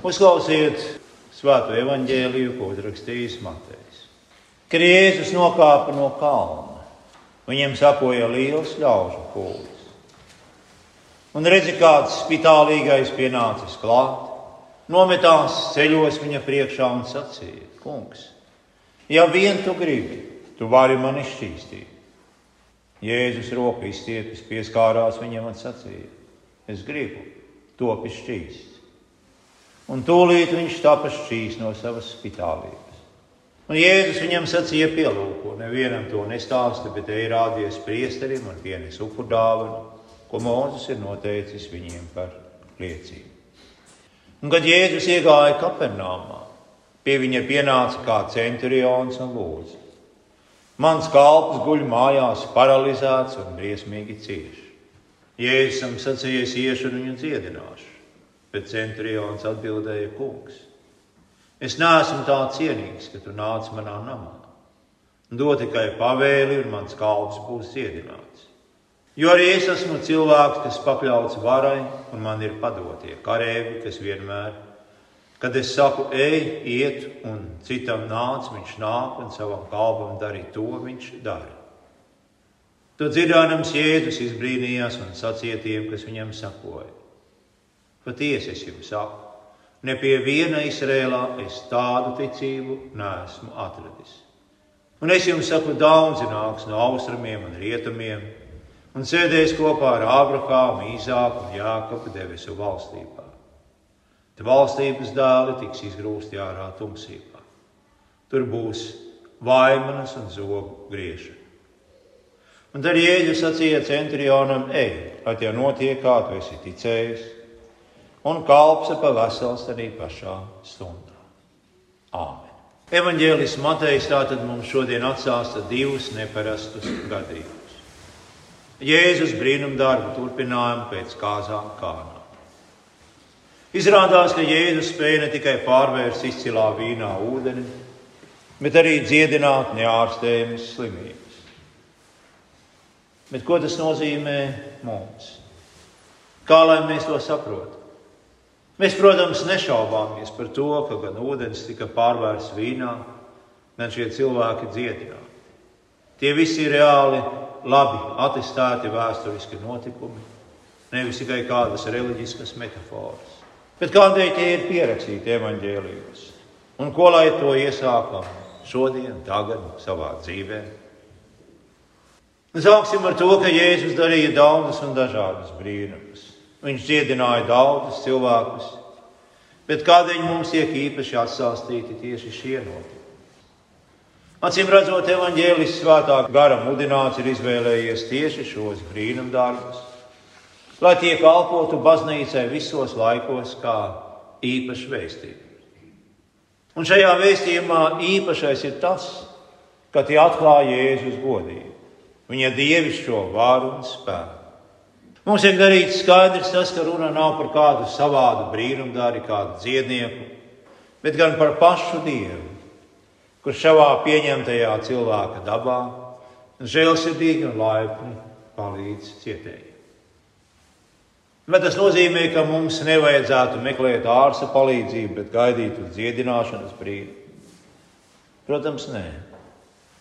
Uzklausiet svēto evaņģēliju, ko uzrakstījis Matejs. Kad Jēzus nokāpa no kalna, viņiem sakoja liels ļaužu pūlis. Un redzi, kāds spitālīgais pienācis klāt, nometās ceļos viņa priekšā un sacīja: Kungs, ja vien tu gribi, tu vari mani šķīstīt. Jēzus roku izstiepis, pieskārās viņam un sacīja: Es gribu, topi šķīsts. Un tūlīt viņš tapa šķīs no savas spitālības. Un Jēzus viņam sacīja, pielūko, nevienam to nestāsta, bet te ir rādies priesterim un pienes upurdāvanu, ko Mozus ir noteicis viņiem par liecību. Un, kad Jēzus iegāja Kapernāmā, pie viņa pienāca kā centurions un lūdza. Mans kalps guļ mājās, paralizēts un briesmīgi cieši. Jēzusam sacīja, es iešu un viņu dziedināšu, bet centurions atbildēja, kungs, es neesmu tā cienīgs, ka tu nāc manā namā. Dod tikai pavēli, un mans kalps būs dziedināts. Jo arī es esmu cilvēks, kas pakļauts varai, un man ir padotie karēvi, kas vienmēr, kad es saku, ej, iet, un citam nāc, viņš nāk, un savam kalpam darīt to, viņš dara. To dzirdādams Jēzus izbrīnījās un sacīja tiem, kas viņam sakoja. Patiesi es jums saku, ne pie viena Izrēlā es tādu ticību neesmu atradis. Un es jums saku, daudzi nāks no austrumiem un rietumiem un sēdēs kopā ar Ābrahāmu, Īzāku un Jākabu debesu valstībā. Te valstības dēli tiks izgrūsti ārā tumsībā. Tur būs vaimanas un zobu griešana. Un tad Jēzus sacīja centurionam, ej, lai tie notiek, kā tu esi ticējis, un kalps ir pavasals arī pašā stundā. Āmen. Evanģēlis Matejs tātad mums šodien atstāsta divus neparastus gadījumus. Jēzus brīnumdarbu turpinājumu pēc kāzām kānā. Izrādās, ka Jēzus spēja ne tikai pārvērst izcilā vīnā ūdeni, bet arī dziedināt neārstējumas slimības. Bet ko tas nozīmē mums? Kā lai mēs to saprotam? Mēs, protams, nešaubāmies par to, ka gan ūdens tika pārvērsts vīnā, gan šie cilvēki dziedināti. Tie visi ir reāli labi attestēti vēsturiski notikumi, nevis tikai kādas reliģiskas metafāras. Bet kādēļ tie ir pierakstīti evaņģēlijos? Un ko lai to iesākam šodien, tagad, savā dzīvē? Sāksim ar to, ka Jēzus darīja daudzus un dažādus brīnumus. Viņš dziedināja daudzus cilvēkus, bet kādēļ mums tiek īpaši atsāstīti tieši šie notikumi? Acīm redzot, evanģēlis svētā gara mudināts ir izvēlējies tieši šos brīnumdarbus, lai tie kalpotu baznīcai visos laikos kā īpašs vēstījums. Un šajā vēstījumā īpašais ir tas, ka tie atklāja Jēzus godību, viņa dievišķo varu un spēku. Mums ir darīts skaidrs tas, ka runa nav par kādu savādu brīnumdari, kādu dziednieku, bet gan par pašu Dievu kurš savā pieņemtajā cilvēka dabā žēlsirdīgi un laipni palīdz cietējiem. Vai tas nozīmē, ka mums nevajadzētu meklēt ārsta palīdzību, bet gaidīt uz dziedināšanas brīdi? Protams, nē.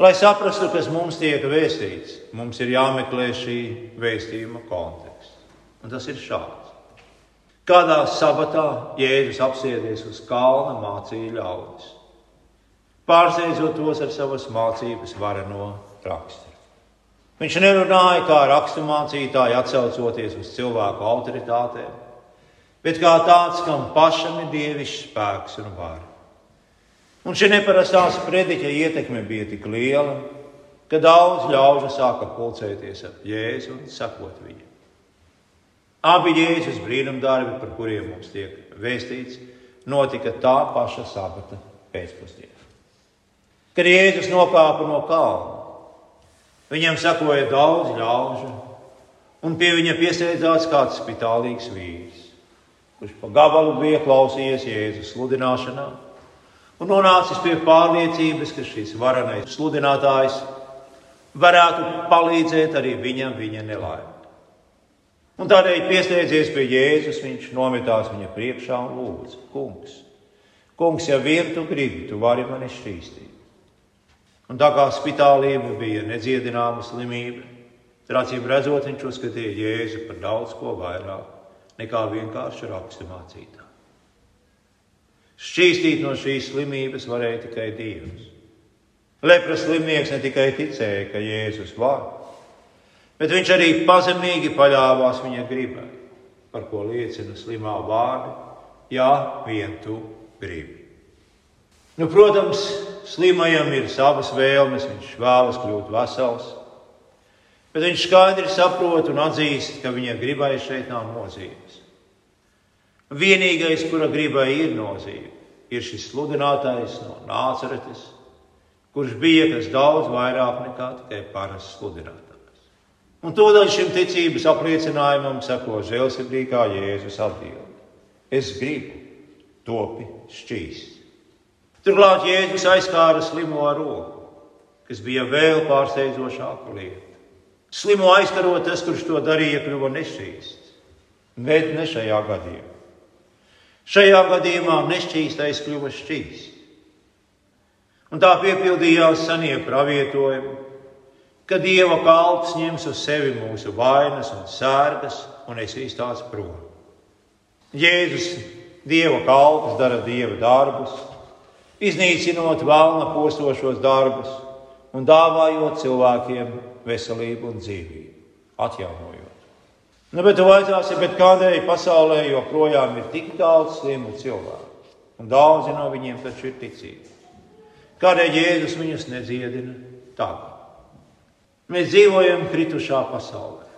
Lai saprastu, kas mums tiek vēstīts, mums ir jāmeklē šī vēstījuma konteksts. Un tas ir šāds. Kādā sabatā Jēzus apsēdies uz kalna mācīja ļaudis pārsteidzot tos ar savas mācības vareno raksturu. Viņš nerunāja kā raksturmācītāji, atcaucoties uz cilvēku autoritātēm, bet kā tāds, kam pašam ir dievišķs spēks un vara. Un šī neparastās prediķa ietekme bija tik liela, ka daudz ļaužu sāka pulcēties ap Jēzu un sakot viņam. Abi Jēzus brīnumdarbi, par kuriem mums tiek vēstīts, notika tā paša sabata pēcpusdienā kad Jēzus nokāpa no kalna. Viņam sekoja daudz ļaužu, un pie viņa piesēdzās kāds spitālīgs vīrs, kurš pa gabalu bija klausījies Jēzus sludināšanā un nonācis pie pārliecības, ka šis varenais sludinātājs varētu palīdzēt arī viņam viņa nelaimē. Un tādēļ piesteidzies pie Jēzus, viņš nometās viņa priekšā un lūdza: Kungs, kungs, ja vien tu gribi, tu vari mani šķīstīt. Un tā kā spitālība bija nedziedināma slimība, tad acīm redzot, viņš uzskatīja Jēzu par daudz ko vairāk nekā vienkārši raksturmācītā. Šķīstīt no šīs slimības varēja tikai Dievs. Lepras slimnieks ne tikai ticēja, ka Jēzus var, bet viņš arī pazemīgi paļāvās viņa gribai, par ko liecina slimā vārdi: Jā, vien tu gribi. Nu, protams, slimajam ir savas vēlmes, viņš vēlas kļūt vesels, bet viņš skaidri saprot un atzīst, ka viņa gribai šeit nav nozīmes. Vienīgais, kura gribai ir nozīme, ir šis sludinātais no Nāceretes, kurš bija kas daudz vairāk nekā tikai parasts sludinātājs. Un tūdaļ šim ticības apliecinājumam sako žēlsirdīgā Jēzus atbildi. Es gribu, topi šķīsts. Turklāt Jēzus aizskāra slimo ar roku, kas bija vēl pārsteidzošāka lieta. Slimo aizkarot tas, kurš to darīja, kļuva nešķīsts, bet ne šajā gadījumā. Šajā gadījumā nešķīstais kļuva šķīsts. Un tā piepildījās senie pravietojumi, ka Dieva kalps ņems uz sevi mūsu vainas un sērgas un esīs tās prom. Jēzus, Dieva kalps, dara Dieva darbus, iznīcinot vēlna postošos darbus un dāvājot cilvēkiem veselību un dzīvību, atjaunojot. Nu, bet tu vaicāsi, bet kādēļ pasaulē joprojām ir tik daudz slimu cilvēku, un daudzi no viņiem taču ir ticīgi. Kādēļ Jēzus viņus nedziedina tagad? Mēs dzīvojam kritušā pasaulē.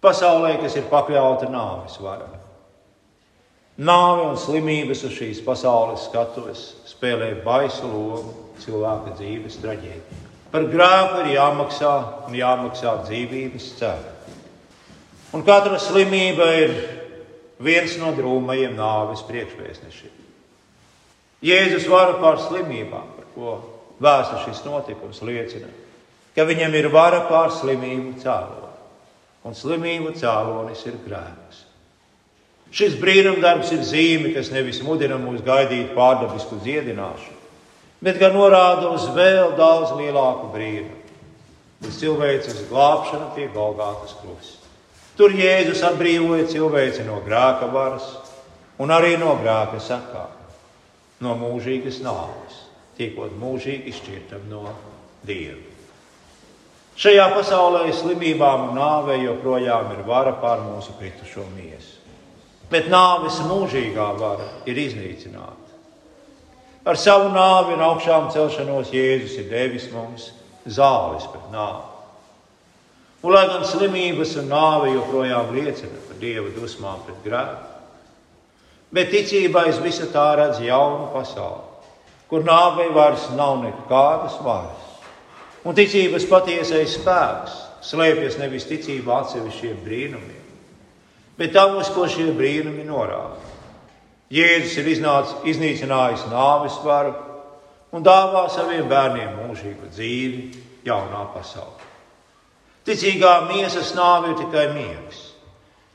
Pasaulē, kas ir pakļauta nāves varai. Nāve un slimības uz šīs pasaules skatuves spēlē baisu lomu cilvēka dzīves traģēdijā. Par grēku ir jāmaksā un jāmaksā dzīvības cena. Un katra slimība ir viens no drūmajiem nāves priekšvēstnešiem. Jēzus vara pār slimībām, par ko vēsta šis notikums liecina, ka viņam ir vara pār slimību cēloni, un slimību cēlonis ir grēks. Šis brīnumdarbs ir zīme, kas nevis mudina mūs gaidīt pārdabisku dziedināšanu, bet gan norāda uz vēl daudz lielāku brīnumu, uz cilvēces glābšanu pie Golgātas krusta. Tur Jēzus atbrīvoja cilvēci no grēka varas un arī no grēka sakām no mūžīgas nāves, tiekot mūžīgi šķirtam no Dieva. Šajā pasaulē slimībām un nāvei joprojām ir vara pār mūsu kritušo miesu. Bet nāves mūžīgā vara ir iznīcināta. Ar savu nāvi un augšām celšanos Jēzus ir devis mums zāles pret nāvi. Un, lai gan slimības un nāve joprojām liecina par Dieva dusmām pret grēku, Bet ticībā es visu tā redzu jaunu pasauli, kur nāvei vairs nav nekādas varas. Un ticības patiesais spēks slēpjas nevis ticībā atsevišķiem brīnumiem, bet tam, uz ko šie brīnumi norāda. Jēzus ir iznācis, iznīcinājis nāves varu un dāvā saviem bērniem mūžīgu dzīvi jaunā pasaulē. Ticīgā miesas nāve ir tikai miegs.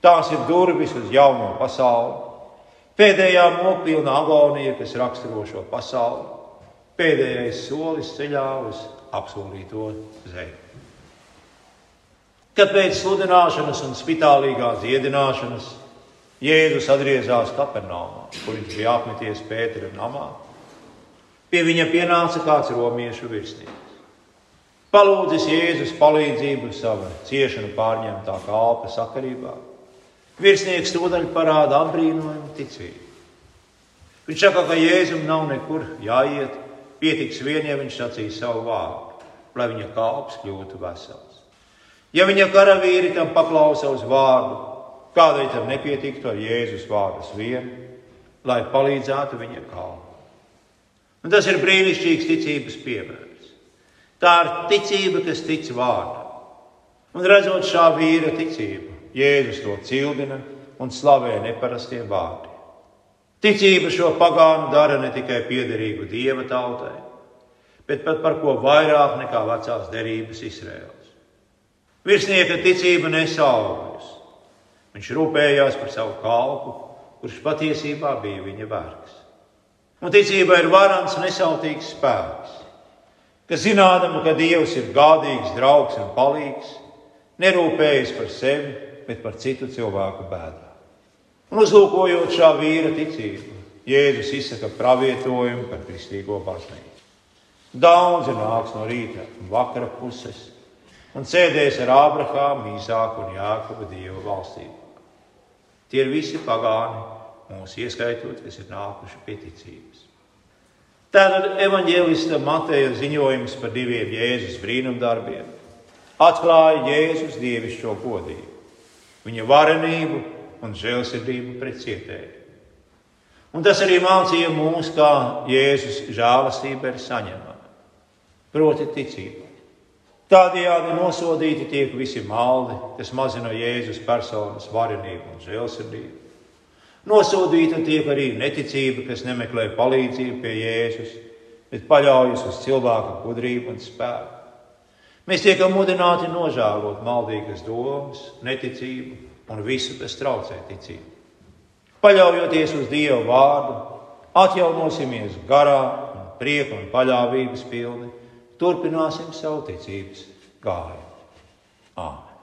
Tās ir durvis uz jauno pasauli, Pēdējā nopilna agonija, kas raksturo šo pasauli, pēdējais solis ceļā uz apsolīto zemi. Kad pēc sludināšanas un spitālīgās dziedināšanas Jēzus atgriezās Kapernaumā, kur viņš bija apmeties Pētera namā, pie viņa pienāca kāds romiešu virsnieks. Palūdzis Jēzus palīdzību sava ciešanu pārņemtā kalpa sakarībā Virsnieks tūdaļ parāda apbrīnojumu ticību. Viņš saka, ka Jēzum nav nekur jāiet, pietiks vien, ja viņš sacīs savu vārdu, lai viņa kalps kļūtu vesels. Ja viņa karavīri tam paklausa uz vārdu, kādēļ tam nepietiktu ar Jēzus vārdus vien, lai palīdzētu viņa kalpu. Un tas ir brīnišķīgs ticības piemērs. Tā ir ticība, kas tic vārdam. Un redzot šā vīra ticību, Jēzus to cildina un slavē neparastie vārdi. Ticība šo pagānu dara ne tikai piederīgu dieva tautai, bet pat par ko vairāk nekā vecās derības Izraels. Virsnieka ticība nesaugas, Viņš rūpējās par savu kalpu, kurš patiesībā bija viņa vergs. Un ticība ir varants, nesautīgs spēks, kas zinādama, ka Dievs ir gādīgs, draugs un palīgs, nerūpējas par sevi, bet par citu cilvēku bēdām. Un uzlūkojot šā vīra ticību, Jēzus izsaka pravietojumu par kristīgo baznīcu. Daudzi nāks no rīta un vakara puses un sēdēs ar Ābrahāmu, Īzāku un Jākubu Dieva valstību. Tie ir visi pagāni, mūs ieskaitot, kas ir nākuši pie ticības. Tātad evanģēlista Mateja ziņojums par diviem Jēzus brīnumdarbiem atklāja Jēzus dievišķo godību, viņa varenību un žēlsirdību pret cietēju. Un tas arī mācīja mūs, kā Jēzus žēlastība ir saņemama, proti ticība. Tādējādi nosodīti tiek visi maldi, kas mazina Jēzus personas varenību un žēlsirdību. Nosodīta tiek arī neticība, kas nemeklē palīdzību pie Jēzus, bet paļaujas uz cilvēka gudrību un spēku. Mēs tiekam mudināti nožēlot maldīgas domas, neticību un visu, kas traucē ticību. Paļaujoties uz Dieva vārdu, atjaunosimies garā, un prieka un paļāvības pilni turpināsim savu ticības gājumu. Āmen!